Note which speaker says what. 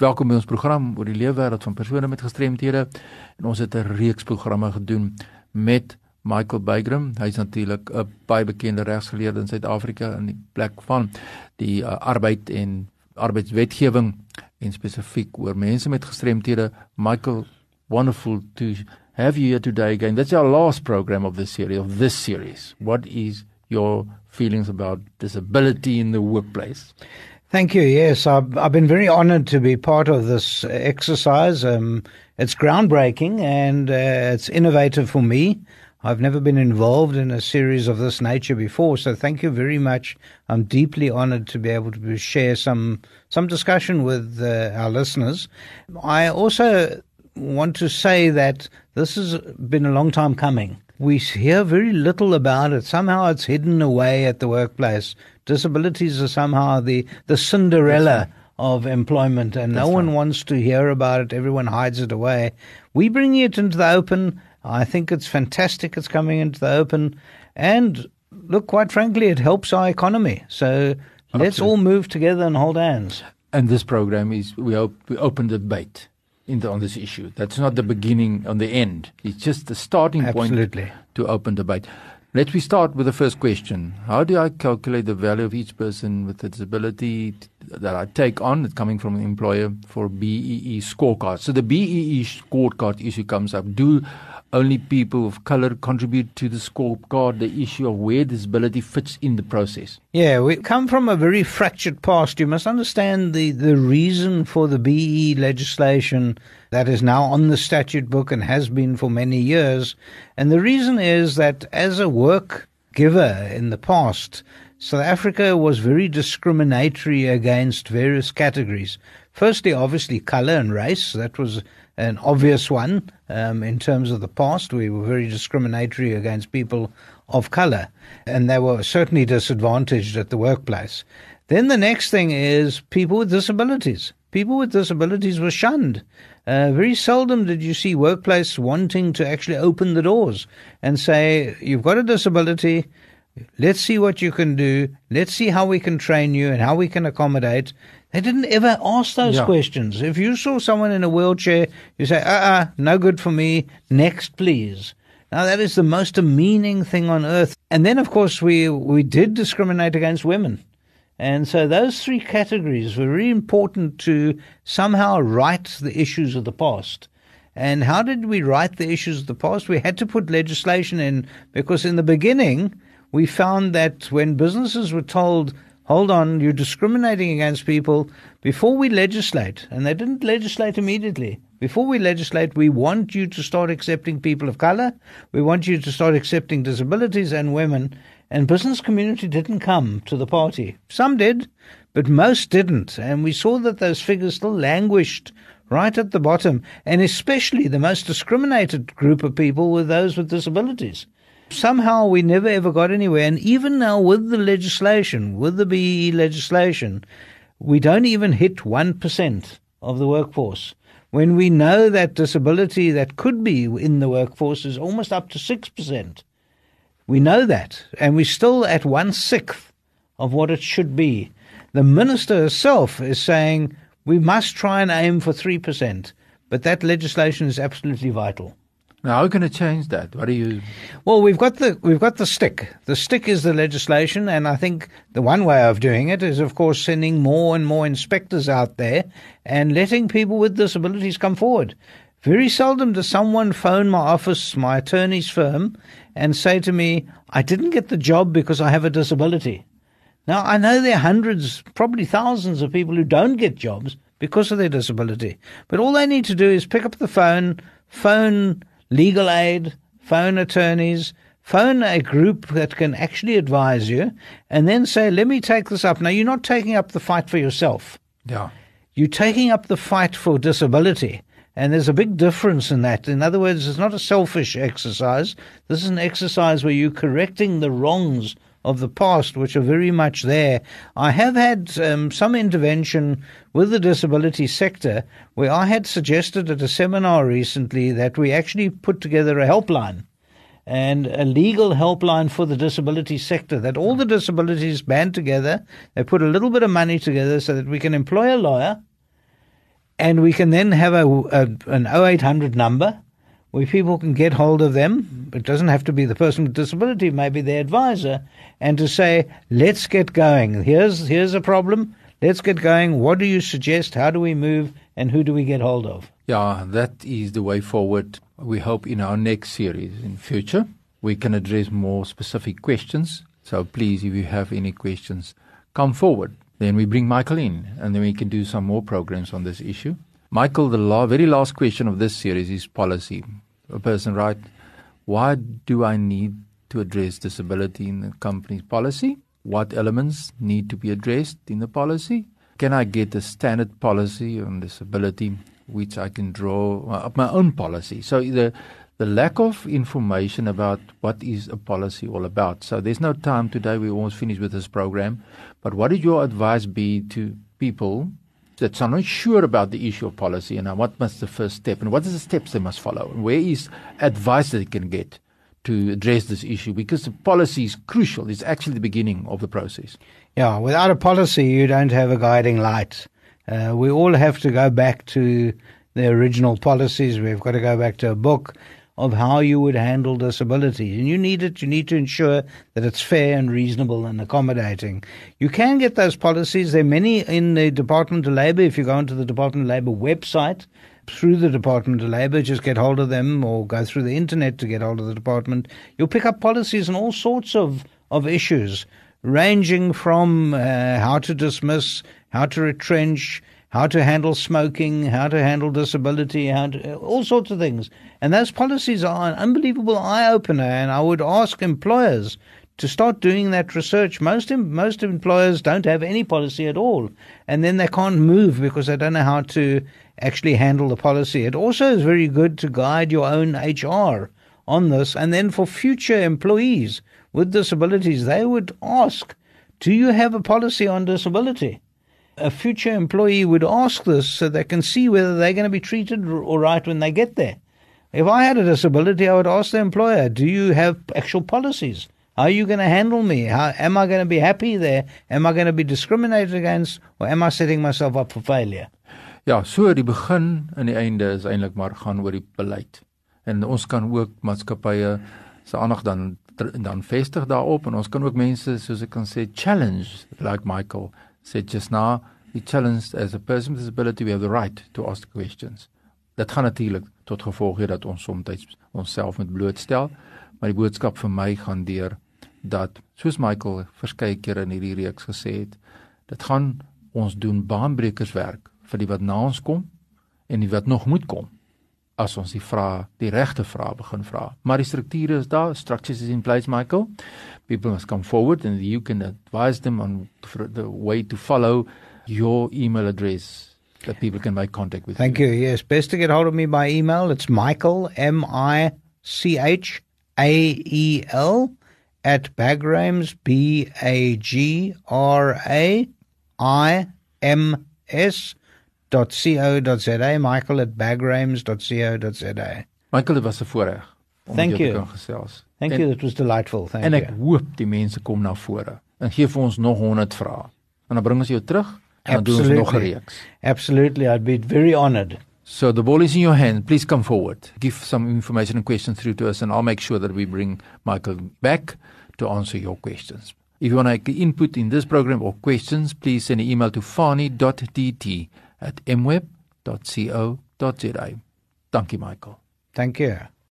Speaker 1: welkom by ons program oor die leefwêreld van persone met gestremthede. En ons het 'n reeks programme gedoen met Michael Bygram. Hy's natuurlik 'n baie bekende regsgeleerde in Suid-Afrika in die plek van die uh, arbeid en arbeidswetgewing en spesifiek oor mense met gestremthede. Michael, wonderful to have you here today again. That's our last program of this series of this series. What is your feelings about disability in the workplace?
Speaker 2: Thank you. Yes, I've, I've been very honored to be part of this exercise. Um, it's groundbreaking and uh, it's innovative for me. I've never been involved in a series of this nature before, so thank you very much. I'm deeply honored to be able to share some some discussion with uh, our listeners. I also want to say that this has been a long time coming. We hear very little about it. Somehow it's hidden away at the workplace disabilities are somehow the, the Cinderella of employment, and That's no one wants to hear about it. Everyone hides it away. We bring it into the open. I think it's fantastic. It's coming into the open, and look, quite frankly, it helps our economy. So Absolutely. let's all move together and hold hands.
Speaker 1: And this program is we, op- we open the debate the, on this issue. That's not the beginning on the end. It's just the starting
Speaker 2: Absolutely.
Speaker 1: point to open debate. Let me start with the first question. How do I calculate the value of each person with a disability that I take on, it's coming from an employer for BEE scorecard? So the BEE scorecard issue comes up. Do only people of color contribute to the scorecard, the issue of where disability fits in the process?
Speaker 2: Yeah, we come from a very fractured past. You must understand the, the reason for the BE legislation that is now on the statute book and has been for many years. And the reason is that as a work giver in the past, South Africa was very discriminatory against various categories. Firstly, obviously, color and race. That was an obvious one um, in terms of the past. We were very discriminatory against people of color, and they were certainly disadvantaged at the workplace. Then the next thing is people with disabilities. People with disabilities were shunned. Uh, very seldom did you see workplace wanting to actually open the doors and say, "You've got a disability. Let's see what you can do. Let's see how we can train you and how we can accommodate." They didn't ever ask those yeah. questions. If you saw someone in a wheelchair, you say, uh uh-uh, uh, no good for me. Next, please. Now, that is the most demeaning thing on earth. And then, of course, we, we did discriminate against women. And so those three categories were very important to somehow right the issues of the past. And how did we right the issues of the past? We had to put legislation in because in the beginning, we found that when businesses were told hold on, you're discriminating against people before we legislate. And they didn't legislate immediately. Before we legislate, we want you to start accepting people of color. We want you to start accepting disabilities and women. And business community didn't come to the party. Some did, but most didn't. And we saw that those figures still languished right at the bottom. And especially the most discriminated group of people were those with disabilities somehow we never ever got anywhere. And even now with the legislation, with the BE legislation, we don't even hit 1% of the workforce. When we know that disability that could be in the workforce is almost up to 6%. We know that. And we're still at one sixth of what it should be. The minister herself is saying we must try and aim for 3%. But that legislation is absolutely vital.
Speaker 1: Now, how can it change that? What do you?
Speaker 2: Well, we've got the we've got the stick. The stick is the legislation, and I think the one way of doing it is, of course, sending more and more inspectors out there and letting people with disabilities come forward. Very seldom does someone phone my office, my attorney's firm, and say to me, "I didn't get the job because I have a disability." Now, I know there are hundreds, probably thousands of people who don't get jobs because of their disability, but all they need to do is pick up the phone, phone legal aid, phone attorneys, phone a group that can actually advise you, and then say, let me take this up. Now, you're not taking up the fight for yourself.
Speaker 1: Yeah.
Speaker 2: You're taking up the fight for disability. And there's a big difference in that. In other words, it's not a selfish exercise. This is an exercise where you're correcting the wrongs of the past, which are very much there. I have had um, some intervention with the disability sector where I had suggested at a seminar recently that we actually put together a helpline and a legal helpline for the disability sector that all the disabilities band together, they put a little bit of money together so that we can employ a lawyer And we can then have a, a an 0800 number where people can get hold of them. It doesn't have to be the person with disability, maybe their advisor, and to say, let's get going. Here's, here's a problem. Let's get going. What do you suggest? How do we move? And who do we get hold of?
Speaker 1: Yeah, that is the way forward. We hope in our next series in future we can address more specific questions. So please, if you have any questions, come forward. Then we bring Michael in, and then we can do some more programs on this issue. Michael, the law, very last question of this series is policy a person right, why do I need to address disability in the company's policy? What elements need to be addressed in the policy? Can I get a standard policy on disability which I can draw up my own policy? So the the lack of information about what is a policy all about. So there's no time today. We're almost finished with this program. But what would your advice be to people that are not sure about the issue of policy and what must the first step and what are the steps they must follow and where is advice that they can get to address this issue because the policy is crucial. It's actually the beginning of the process.
Speaker 2: Yeah, without a policy, you don't have a guiding light. Uh, we all have to go back to the original policies. We've got to go back to a book of how you would handle disability. And you need it, you need to ensure that it's fair and reasonable and accommodating. You can get those policies. There are many in the Department of Labour. If you go onto the Department of Labour website, through the Department of Labour, just get hold of them or go through the internet to get hold of the department. You'll pick up policies on all sorts of, of issues, ranging from uh, how to dismiss, how to retrench, how to handle smoking, how to handle disability, how to, all sorts of things. And those policies are an unbelievable eye opener. And I would ask employers to start doing that research. Most most employers don't have any policy at all, and then they can't move because they don't know how to actually handle the policy. It also is very good to guide your own HR on this, and then for future employees with disabilities, they would ask, "Do you have a policy on disability?" A future employee would ask this so they can see whether they're going to be treated all right when they get there. If I had a disability, I would ask the employer, do you have actual policies? How are you going to handle me? How, am I going to be happy there? Am I going to be discriminated against? Or am I setting myself up for failure?
Speaker 1: Ja, so die begin en die einde is eintlik maar gaan oor die beleid. En ons kan ook maatskappye se aandag dan dan vestig daarop en ons kan ook mense soos ek kan sê challenge like Michael said just now, we challenged as a person with disability, we have the right to ask questions. Dit gaan natuurlik tot gevolg hê dat ons soms onsself moet blootstel, maar die boodskap vir my gaan deur dat soos Michael verskeie kere in hierdie reeks gesê het, dit gaan ons doen baanbrekerswerk vir die wat na ons kom en die wat nog moet kom as ons die vrae, die regte vrae begin vra. Maar die strukture is daar, structures is in place, Michael. People must come forward and you can advise them on the way to follow your email address that people can make contact with.
Speaker 2: Thank you. you. Yes, best to get hold of me by email. It's Michael M I C H A E L at Bagrams B A G R A I M S bagrams.co.za Michael at bagrams.co.za
Speaker 1: Michael dit was 'n voorreg
Speaker 2: om Thank jou te kan gesels. Thank en, you it was delightful. Thank
Speaker 1: en
Speaker 2: you.
Speaker 1: En ek hoop die mense kom na vore en gee vir ons nog 100 vrae. En dan bring ons jou terug en dan doen ons nog 'n reeks.
Speaker 2: Absolutely, I'd be very honored.
Speaker 1: So the ball is in your hand. Please come forward. Give some information and questions through to us and I'll make sure that we bring Michael back to answer your questions. If you want to input in this program or questions, please send an email to fani.dt mweb.co.za. Dankie Michael.
Speaker 2: Thank you.